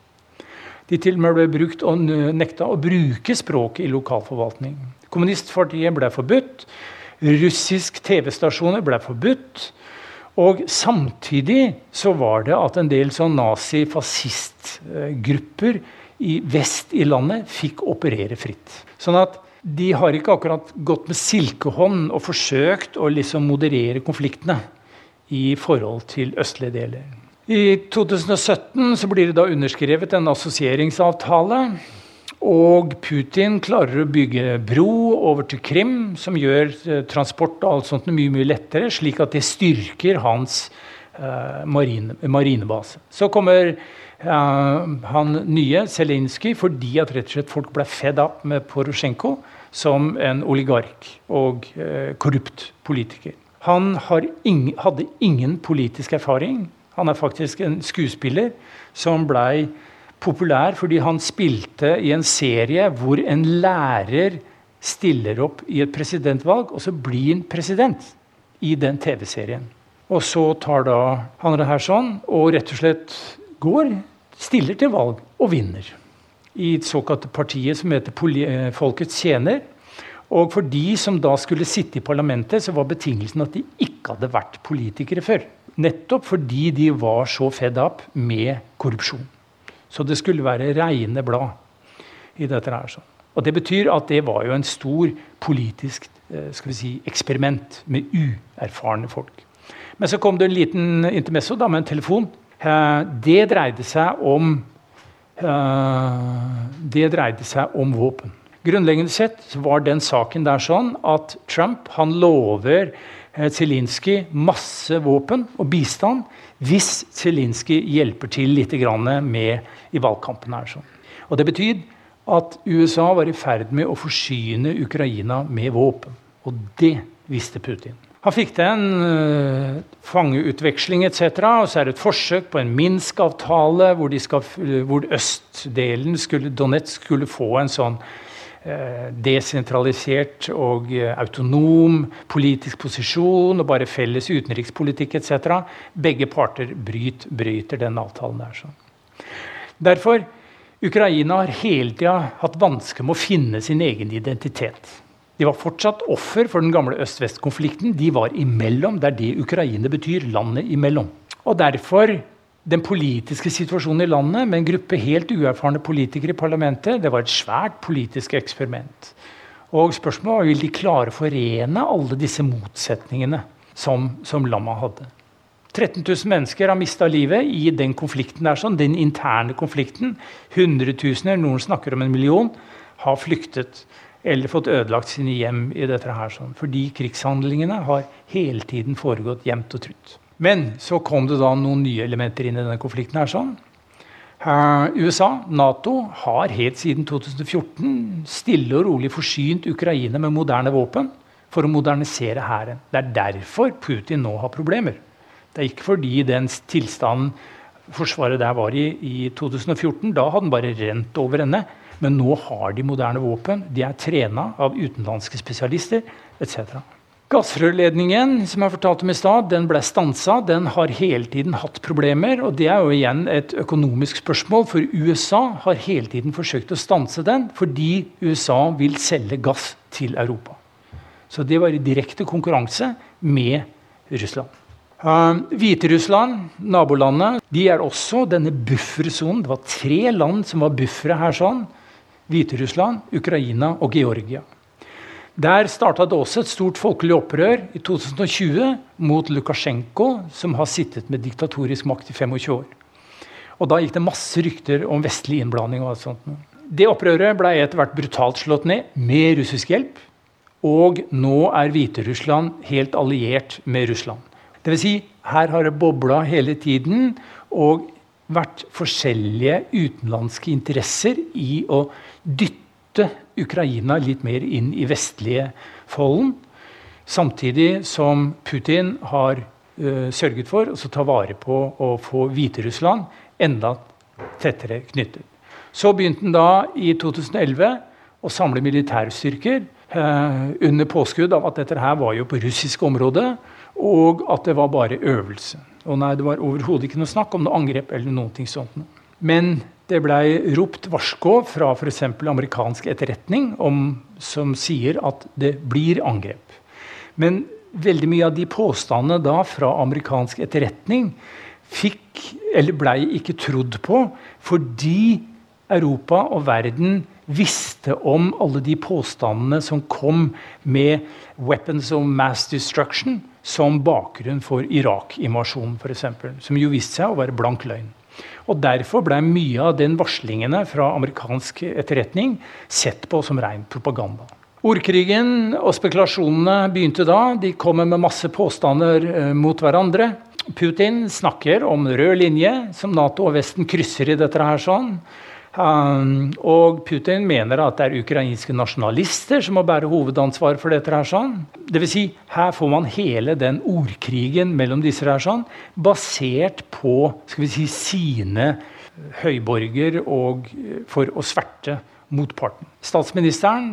De til og med ble brukt og nekta å bruke språket i lokalforvaltning. Kommunistpartiet ble forbudt. Russisk TV-stasjoner ble forbudt. Og samtidig så var det at en del sånn nazi-fascistgrupper i vest i landet fikk operere fritt. Sånn at de har ikke akkurat gått med silkehånd og forsøkt å liksom moderere konfliktene i forhold til østlige deler. I 2017 så blir det da underskrevet en assosieringsavtale. Og Putin klarer å bygge bro over til Krim, som gjør eh, transport og alt sånt mye mye lettere, slik at det styrker hans eh, marine, marinebase. Så kommer eh, han nye, Zelinskyj, fordi at rett og slett folk ble fedd opp med Porosjenko som en oligark og eh, korrupt politiker. Han ing, hadde ingen politisk erfaring. Han er faktisk en skuespiller som blei populær fordi han spilte i en serie hvor en lærer stiller opp i et presidentvalg, og så blir han president i den TV-serien. Og så tar da han det her sånn og rett og slett går, stiller til valg og vinner i et såkalte partiet som heter eh, Folkets tjener. Og for de som da skulle sitte i parlamentet, så var betingelsen at de ikke hadde vært politikere før. Nettopp fordi de var så fed up med korrupsjon. Så det skulle være reine blad i dette her. Og det betyr at det var jo en stor politisk eh, si, eksperiment med uerfarne folk. Men så kom det en liten intermesso da, med en telefon. Eh, det dreide seg om Eh, det dreide seg om våpen. Grunnleggende sett var den saken der sånn at Trump han lover Zelinskyj masse våpen og bistand hvis Zelinskyj hjelper til litt med i valgkampen. her. Og Det betyr at USA var i ferd med å forsyne Ukraina med våpen. Og det visste Putin. Han fikk til en uh, fangeutveksling etc. Og så er det et forsøk på en Minsk-avtale hvor, hvor, østdelen, skulle, Donetsk, skulle få en sånn desentralisert og uh, autonom politisk posisjon og bare felles utenrikspolitikk etc. Begge parter bryter, bryter den avtalen der. Sånn. Derfor Ukraina har hele tida hatt vansker med å finne sin egen identitet. De var fortsatt offer for den gamle øst-vest-konflikten. De var imellom. Det er det Ukraina betyr. Landet imellom. Og derfor den politiske situasjonen i landet med en gruppe helt uerfarne politikere i parlamentet, det var et svært politisk eksperiment. Og spørsmålet var vil de klare å forene alle disse motsetningene som, som Lama hadde. 13 000 mennesker har mista livet i den konflikten der, sånn, den interne konflikten. Hundretusener, noen snakker om en million, har flyktet eller fått ødelagt sine hjem i dette her. Sånn. Fordi krigshandlingene har hele tiden foregått jevnt og trutt. Men så kom det da noen nye elementer inn i denne konflikten. her sånn. Uh, USA, Nato, har helt siden 2014 stille og rolig forsynt Ukraina med moderne våpen for å modernisere hæren. Det er derfor Putin nå har problemer. Det er ikke fordi den tilstanden Forsvaret der var i i 2014. Da hadde den bare rent over ende. Men nå har de moderne våpen. De er trena av utenlandske spesialister etc. Gassrørledningen som jeg fortalte om i stad, den ble stansa. Den har hele tiden hatt problemer. og Det er jo igjen et økonomisk spørsmål, for USA har hele tiden forsøkt å stanse den fordi USA vil selge gass til Europa. Så det var i direkte konkurranse med Russland. Uh, Hviterussland, nabolandet, de er også denne buffersonen. Det var tre land som var buffere her. sånn. Hviterussland, Ukraina og Georgia. Der starta det også et stort folkelig opprør i 2020 mot Lukasjenko, som har sittet med diktatorisk makt i 25 år. Og Da gikk det masse rykter om vestlig innblanding. og alt sånt. Det opprøret ble etter hvert brutalt slått ned, med russisk hjelp. Og nå er Hviterussland helt alliert med Russland. Dvs. Si, her har det bobla hele tiden og vært forskjellige utenlandske interesser i å dytte Ukraina litt mer inn i vestlige folden. Samtidig som Putin har uh, sørget for å ta vare på å få Hviterussland enda tettere knyttet. Så begynte han da i 2011 å samle militærstyrker uh, under påskudd av at dette her var jo på russisk område, og at det var bare øvelse. Og nei, Det var overhodet ikke noe snakk om noe angrep eller noe sånt. Men det blei ropt varsko fra f.eks. amerikansk etterretning om, som sier at det blir angrep. Men veldig mye av de påstandene da fra amerikansk etterretning fikk, eller blei ikke trodd på fordi Europa og verden visste om alle de påstandene som kom med 'weapons of mass destruction' som bakgrunn for Irak-invasjonen, f.eks. Som jo viste seg å være blank løgn. Og Derfor ble mye av den varslingene fra amerikansk etterretning sett på som ren propaganda. Ordkrigen og spekulasjonene begynte da. De kommer med masse påstander eh, mot hverandre. Putin snakker om rød linje som Nato og Vesten krysser i dette. her sånn. Um, og Putin mener at det er ukrainske nasjonalister som må bære hovedansvar for dette. her sånn. Det vil si, her får man hele den ordkrigen mellom disse her sånn, basert på skal vi si, sine høyborger og for å sverte motparten. Statsministeren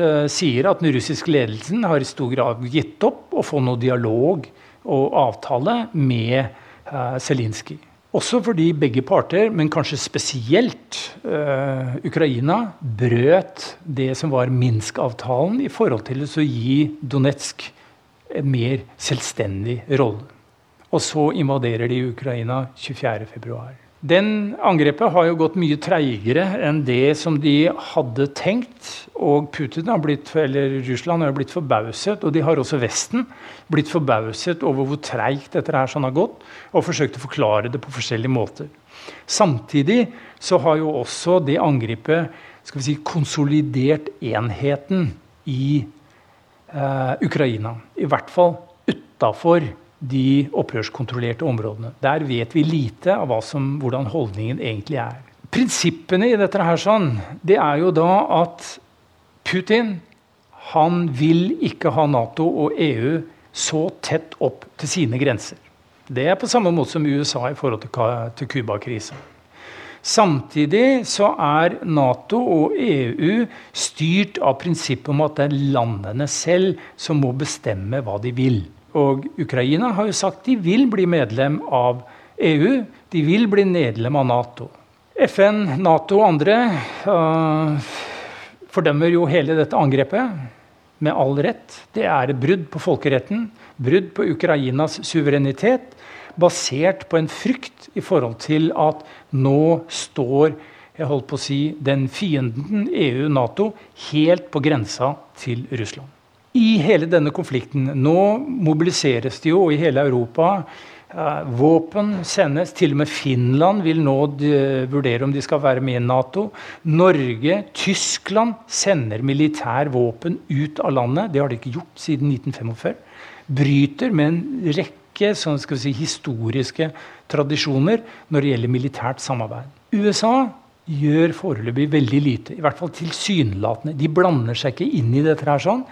uh, sier at den russiske ledelsen har i stor grad gitt opp å få noe dialog og avtale med uh, Zelinskyj. Også fordi begge parter, men kanskje spesielt eh, Ukraina, brøt det som var Minsk-avtalen i forhold til å gi Donetsk en mer selvstendig rolle. Og så invaderer de Ukraina 24.2. Den angrepet har jo gått mye treigere enn det som de hadde tenkt. Og Putin har blitt, eller Russland har blitt forbauset, og de har også Vesten blitt forbauset over hvor treigt dette her sånn har gått, og forsøkt å forklare det på forskjellige måter. Samtidig så har jo også det angrepet skal vi si, konsolidert enheten i eh, Ukraina. I hvert fall utafor de opprørskontrollerte områdene. Der vet vi lite av som, hvordan holdningen egentlig er. Prinsippene i dette her sånn, det er jo da at Putin han vil ikke ha Nato og EU så tett opp til sine grenser. Det er på samme måte som USA i forhold til Cuba-krisen. Samtidig så er Nato og EU styrt av prinsippet om at det er landene selv som må bestemme hva de vil. Og Ukraina har jo sagt de vil bli medlem av EU. De vil bli medlem av Nato. FN, Nato og andre uh, fordømmer jo hele dette angrepet med all rett. Det er et brudd på folkeretten, brudd på Ukrainas suverenitet, basert på en frykt i forhold til at nå står jeg holdt på å si, den fienden EU-Nato helt på grensa til Russland i hele denne konflikten. Nå mobiliseres det jo i hele Europa. Våpen sendes. Til og med Finland vil nå vurdere om de skal være med i Nato. Norge, Tyskland sender militær våpen ut av landet. Det har de ikke gjort siden 1945. Bryter med en rekke sånn si, historiske tradisjoner når det gjelder militært samarbeid. USA gjør foreløpig veldig lite. I hvert fall tilsynelatende. De blander seg ikke inn i dette her sånn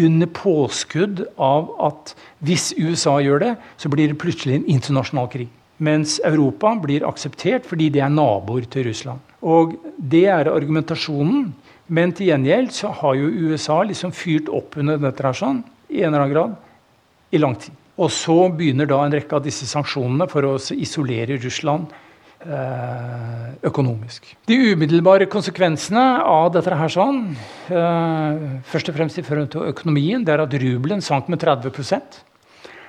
under påskudd av at hvis USA gjør det, så blir det plutselig en internasjonal krig. Mens Europa blir akseptert fordi de er naboer til Russland. Og det er argumentasjonen. Men til gjengjeld så har jo USA liksom fyrt opp under dette her sånn, i en eller annen grad i lang tid. Og så begynner da en rekke av disse sanksjonene for å isolere Russland økonomisk. De umiddelbare konsekvensene av dette her sånn, eh, først og fremst i forhold til økonomien, det er at rubelen sank med 30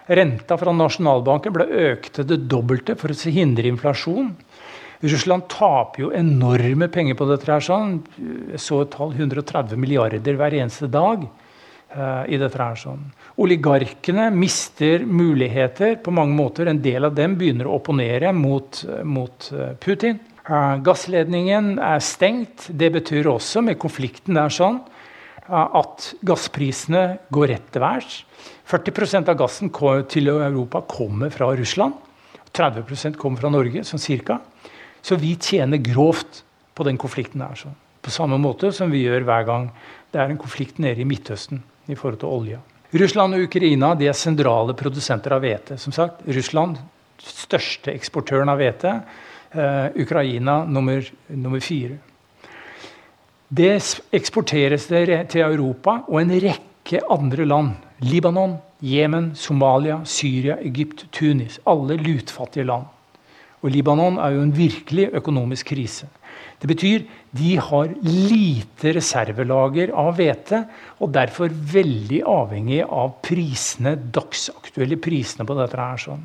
Renta fra nasjonalbanken ble økt til det dobbelte for å hindre inflasjon. Russland taper jo enorme penger på dette. her sånn. Jeg så et tall 130 milliarder hver eneste dag. Uh, i dette her sånn. Oligarkene mister muligheter på mange måter. En del av dem begynner å opponere mot, mot uh, Putin. Gassledningen er stengt. Det betyr også, med konflikten der sånn, at gassprisene går rett til værs. 40% av gassen til Europa kommer fra Russland. 30% kommer fra Norge, sånn cirka. Så vi tjener grovt på den konflikten. der. sånn. På samme måte som vi gjør hver gang det er en konflikt nede i Midtøsten i forhold til olje. Russland og Ukraina de er sentrale produsenter av hvete. Som sagt, Russland største eksportøren av hvete. Uh, Ukraina nummer, nummer fire. Det eksporteres det til Europa og en rekke andre land. Libanon, Jemen, Somalia, Syria, Egypt, Tunis. Alle lutfattige land. Og Libanon er jo en virkelig økonomisk krise. Det betyr de har lite reservelager av hvete, og derfor veldig avhengig av prisene, dagsaktuelle prisene på dette. her. Sånn.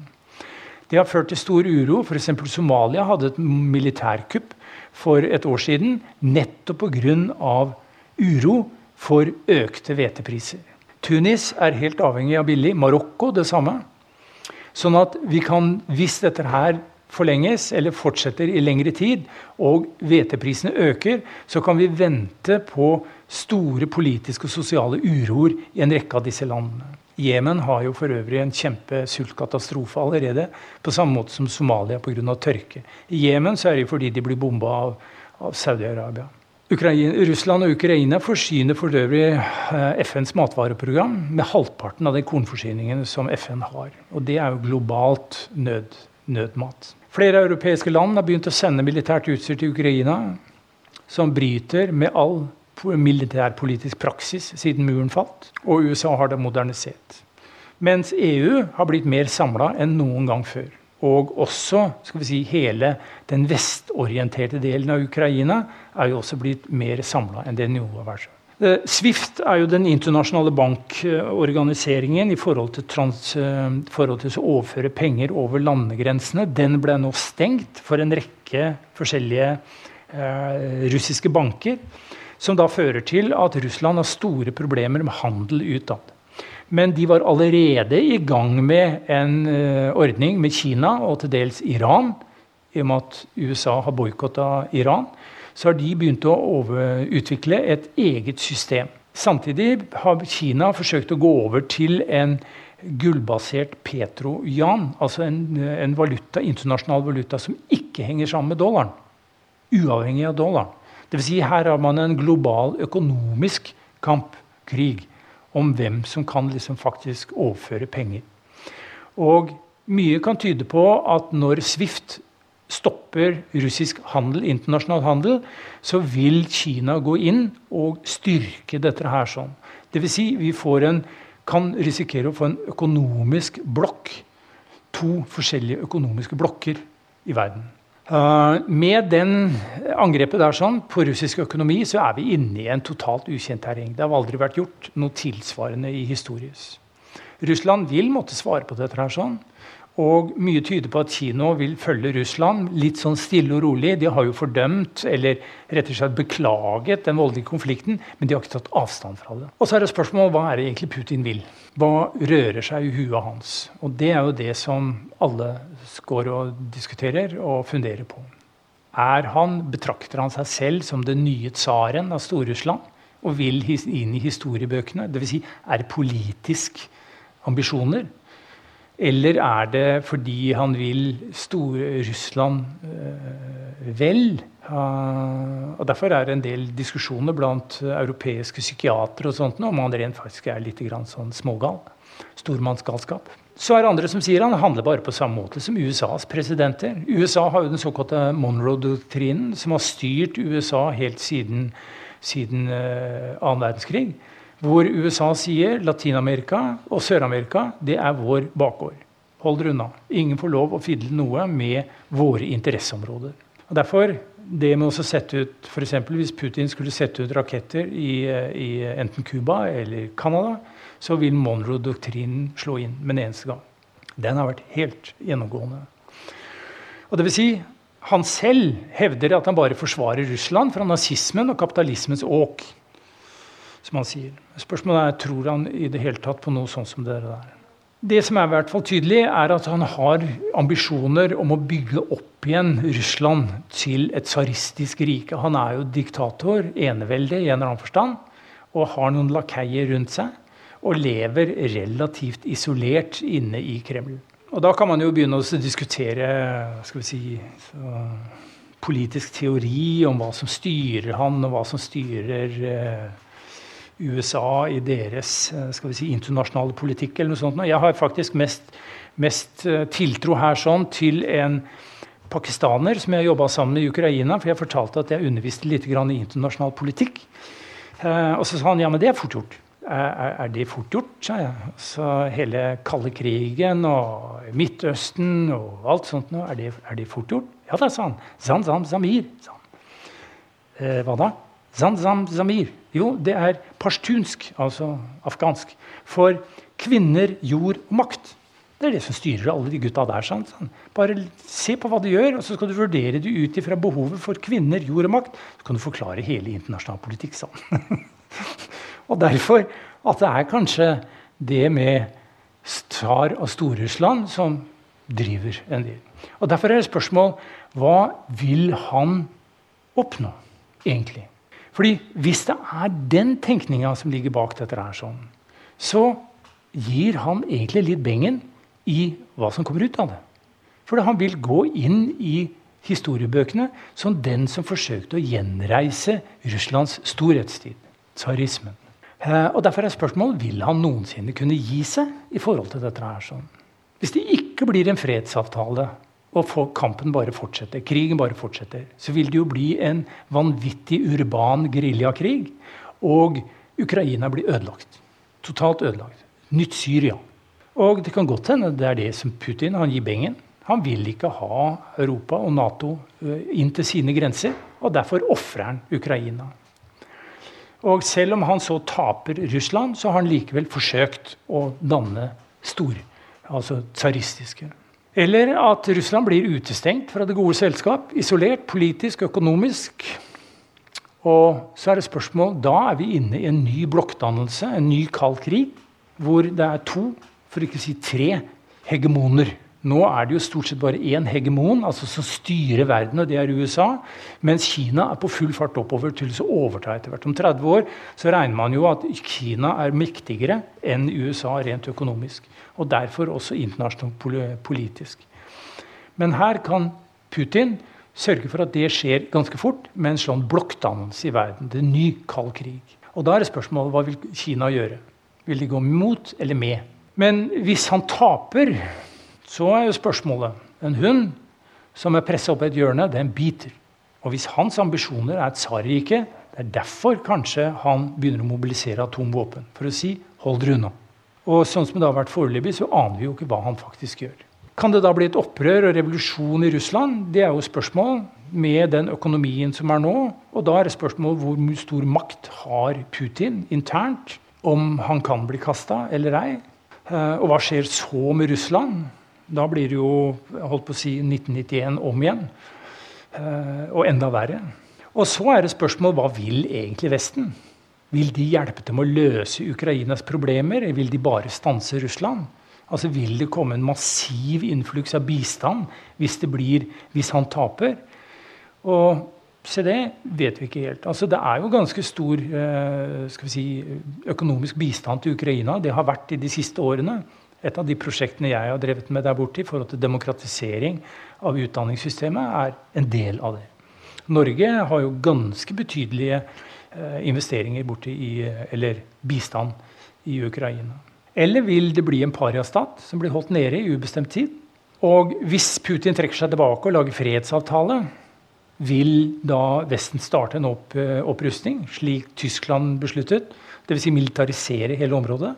Det har ført til stor uro. F.eks. Somalia hadde et militærkupp for et år siden nettopp pga. uro for økte hvetepriser. Tunis er helt avhengig av billig. Marokko det samme. Sånn at vi kan, hvis dette her forlenges eller fortsetter i lengre tid, og hveteprisene øker, så kan vi vente på store politiske og sosiale uroer i en rekke av disse landene. Jemen har jo for øvrig en kjempesultkatastrofe allerede, på samme måte som Somalia pga. tørke. I Jemen er det fordi de blir bomba av, av Saudi-Arabia. Russland og Ukraina forsyner for øvrig eh, FNs matvareprogram med halvparten av de kornforsyningene som FN har. Og det er jo globalt nød, nødmat. Flere europeiske land har begynt å sende militært utstyr til Ukraina, som bryter med all militærpolitisk praksis siden muren falt. Og USA har det modernisert. Mens EU har blitt mer samla enn noen gang før. Og også skal vi si, hele den vestorienterte delen av Ukraina er jo også blitt mer samla enn det noe har vært. Eh, Swift er jo den internasjonale bankorganiseringen i forhold til, trans, eh, forhold til å overføre penger over landegrensene. Den ble nå stengt for en rekke forskjellige eh, russiske banker. Som da fører til at Russland har store problemer med handel utad. Men de var allerede i gang med en eh, ordning med Kina og til dels Iran, i og med at USA har boikotta Iran så har de begynt å utvikle et eget system. Samtidig har Kina forsøkt å gå over til en gullbasert petro-yan, altså en, en valuta, internasjonal valuta som ikke henger sammen med dollaren. Uavhengig av dollaren. Dvs. Si her har man en global økonomisk kamp, krig, om hvem som kan liksom faktisk overføre penger. Og mye kan tyde på at når Swift stopper russisk handel, internasjonal handel, så vil Kina gå inn og styrke dette her sånn. Dvs. Si, vi en, kan risikere å få en økonomisk blokk. To forskjellige økonomiske blokker i verden. Uh, med den angrepet der sånn, på russisk økonomi så er vi inne i en totalt ukjent terreng. Det har aldri vært gjort noe tilsvarende i historisk. Russland vil måtte svare på dette. her sånn. Og mye tyder på at Kina vil følge Russland litt sånn stille og rolig. De har jo fordømt eller rett og slett beklaget den voldelige konflikten, men de har ikke tatt avstand fra det. Og så er det spørsmålet hva er det egentlig Putin vil? Hva rører seg i huet hans? Og det er jo det som alle går og diskuterer og funderer på. Er han, Betrakter han seg selv som den nye tsaren av Stor-Russland og vil inn i historiebøkene? Dvs. Si, er det politisk ambisjoner? Eller er det fordi han vil store Russland øh, vel? Og Derfor er det en del diskusjoner blant europeiske psykiatere og sånt, om han rent faktisk er litt sånn smågal. Stormannsgalskap. Så er det andre som sier han handler bare på samme måte som USAs presidenter. USA har jo den såkalte Monroe-doktrinen, som har styrt USA helt siden, siden uh, annen verdenskrig. Hvor USA sier Latin-Amerika og Sør-Amerika det er vår bakgård. Hold dere unna. Ingen får lov å fidle noe med våre interesseområder. Og Derfor, det med å sette ut eksempel, Hvis Putin skulle sette ut raketter i, eh, i enten Cuba eller Canada, så vil Monroe-doktrinen slå inn med en eneste gang. Den har vært helt gjennomgående. Og det vil si, han selv hevder at han bare forsvarer Russland fra nazismen og kapitalismens åk. Som han sier. Spørsmålet er tror han i det hele tatt på noe sånt som det der. Det som er i hvert fall tydelig, er at han har ambisjoner om å bygge opp igjen Russland til et tsaristisk rike. Han er jo diktator, enevelde i en eller annen forstand, og har noen lakeier rundt seg og lever relativt isolert inne i Kreml. Og da kan man jo begynne å diskutere skal vi si, politisk teori om hva som styrer han, og hva som styrer eh, USA i deres eh, skal vi si, internasjonale politikk. eller noe sånt. Jeg har faktisk mest, mest eh, tiltro her sånn til en pakistaner som jeg jobba sammen med i Ukraina. For jeg fortalte at jeg underviste litt i internasjonal politikk. Og så sa han ja, men det er fort gjort er, er det fort gjort, sa jeg. Så hele kalde krigen og Midtøsten og alt sånt noe, er det, er det fort gjort? Ja da, sa han. Zanzam Zamir, sa han. Eh, hva da? Zanzam Zamir. Jo, det er pashtunsk, altså afghansk, for kvinner, jord og makt. Det er det som styrer alle de gutta der. Sant? Bare se på hva de gjør, og så skal du vurdere det ut ifra behovet for kvinner, jord og makt. Så kan du forklare hele internasjonal politikk sånn. Og derfor at det er kanskje det med tsar og Stor-Russland som driver en del. Og Derfor er det spørsmål hva vil han oppnå, egentlig? Fordi Hvis det er den tenkninga som ligger bak dette, her sånn, så gir han egentlig litt bengen i hva som kommer ut av det. For han vil gå inn i historiebøkene som den som forsøkte å gjenreise Russlands storhetstid, tsarismen. Eh, og Derfor er spørsmålet vil han noensinne kunne gi seg i forhold til dette. her sånn. Hvis det ikke blir en fredsavtale, og kampen bare fortsetter, krigen bare fortsetter, så vil det jo bli en vanvittig urban geriljakrig. Og Ukraina blir ødelagt. Totalt ødelagt. Nytt Syria. Og det kan godt hende det er det som Putin han gir bengen. Han vil ikke ha Europa og Nato eh, inn til sine grenser, og derfor ofrer han Ukraina. Og selv om han så taper Russland, så har han likevel forsøkt å danne stor, altså tsaristiske. Eller at Russland blir utestengt fra det gode selskap, isolert politisk, økonomisk. Og så er det spørsmål, Da er vi inne i en ny blokkdannelse, en ny kald krig, hvor det er to, for ikke å si tre, hegemoner nå er det jo stort sett bare én hegemon altså som styrer verden, og det er USA. Mens Kina er på full fart oppover til å overta etter hvert. Om 30 år så regner man jo at Kina er mektigere enn USA rent økonomisk. Og derfor også internasjonalt politisk. Men her kan Putin sørge for at det skjer ganske fort med en sånn blokkdannelse i verden. Det er en ny kald krig. Og da er det spørsmålet hva vil Kina gjøre? Vil de gå mot eller med? Men hvis han taper så er jo spørsmålet En hund som er pressa opp i et hjørne, den biter. Og hvis hans ambisjoner er et tsarrike, det er derfor kanskje han begynner å mobilisere atomvåpen. For å si 'hold dere unna'. Og sånn som det har vært foreløpig, så aner vi jo ikke hva han faktisk gjør. Kan det da bli et opprør og revolusjon i Russland? Det er jo spørsmål med den økonomien som er nå. Og da er det spørsmål hvor stor makt har Putin internt? Om han kan bli kasta eller ei? Eh, og hva skjer så med Russland? Da blir det jo holdt på å si 1991 om igjen. Eh, og enda verre. Og så er det spørsmål hva vil egentlig Vesten? Vil de hjelpe til med å løse Ukrainas problemer, eller vil de bare stanse Russland? Altså Vil det komme en massiv innfluks av bistand hvis, blir, hvis han taper? Og se det vet vi ikke helt. Altså Det er jo ganske stor eh, si, økonomisk bistand til Ukraina. Det har vært i de siste årene. Et av de prosjektene jeg har drevet med der borte i forhold til demokratisering av utdanningssystemet, er en del av det. Norge har jo ganske betydelige eh, investeringer borte i, eller bistand i Ukraina. Eller vil det bli en pariastat som blir holdt nede i ubestemt tid? Og hvis Putin trekker seg tilbake og lager fredsavtale, vil da Vesten starte en eh, opprustning, slik Tyskland besluttet? Dvs. Si militarisere hele området?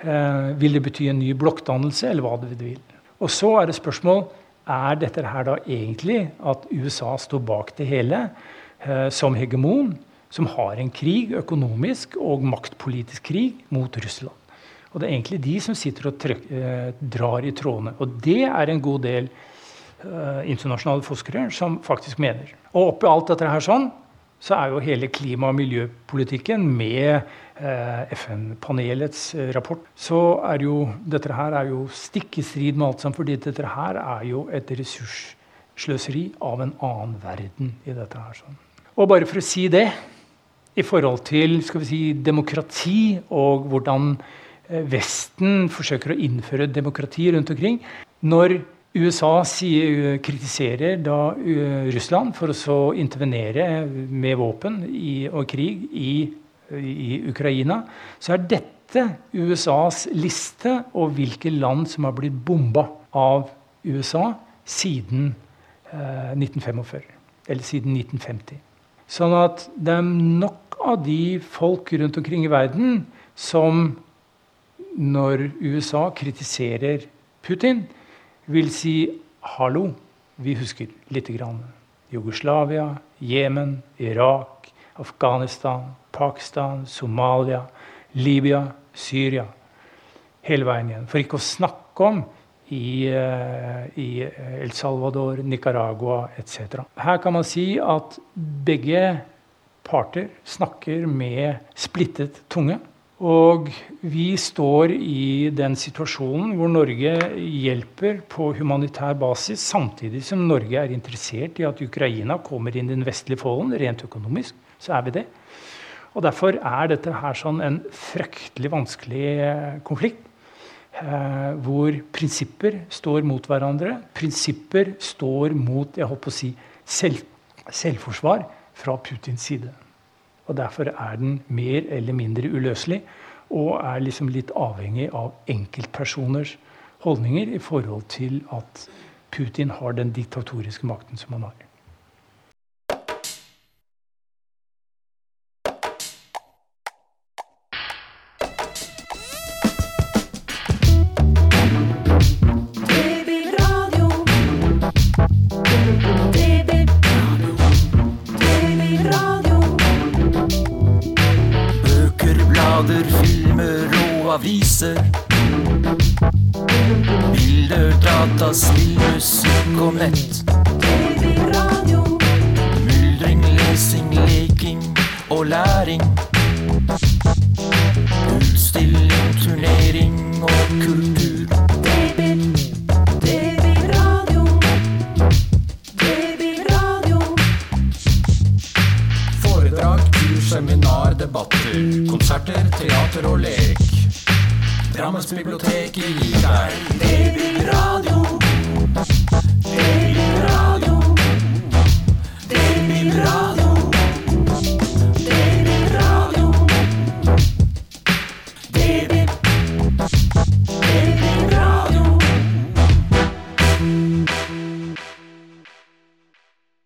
Eh, vil det bety en ny blokkdannelse, eller hva det vil? Og så er det spørsmål er dette her da egentlig at USA står bak det hele eh, som hegemon, som har en krig, økonomisk og maktpolitisk krig, mot Russland. Og det er egentlig de som sitter og eh, drar i trådene. Og det er en god del internasjonale forskere som faktisk mener. Og oppi alt dette her sånn, så er jo hele klima- og miljøpolitikken med eh, FN-panelets eh, rapport, så er jo dette her er jo stikk i strid med alt sammen, fordi dette her er jo et ressurssløseri av en annen verden i dette her. sånn. Og bare for å si det, i forhold til skal vi si, demokrati og hvordan Eh, Vesten forsøker å innføre demokrati rundt omkring. Når USA sier, kritiserer da uh, Russland for å intervenere med våpen i, og krig i, i, Ukraina, så er dette USAs liste over hvilke land som har blitt bomba av USA siden eh, 1945. Eller siden 1950. Sånn at det er nok av de folk rundt omkring i verden som når USA kritiserer Putin, vil si hallo, vi husker lite grann. Jugoslavia, Jemen, Irak, Afghanistan, Pakistan, Somalia, Libya, Syria. Hele veien igjen. For ikke å snakke om i, eh, i El Salvador, Nicaragua etc. Her kan man si at begge parter snakker med splittet tunge. Og vi står i den situasjonen hvor Norge hjelper på humanitær basis, samtidig som Norge er interessert i at Ukraina kommer inn i den vestlige folden. Rent økonomisk så er vi det. Og Derfor er dette her sånn en fryktelig vanskelig eh, konflikt. Eh, hvor prinsipper står mot hverandre. Prinsipper står mot jeg håper å si, selv, selvforsvar fra Putins side. Og Derfor er den mer eller mindre uløselig, og er liksom litt avhengig av enkeltpersoners holdninger i forhold til at Putin har den diktatoriske makten som han har.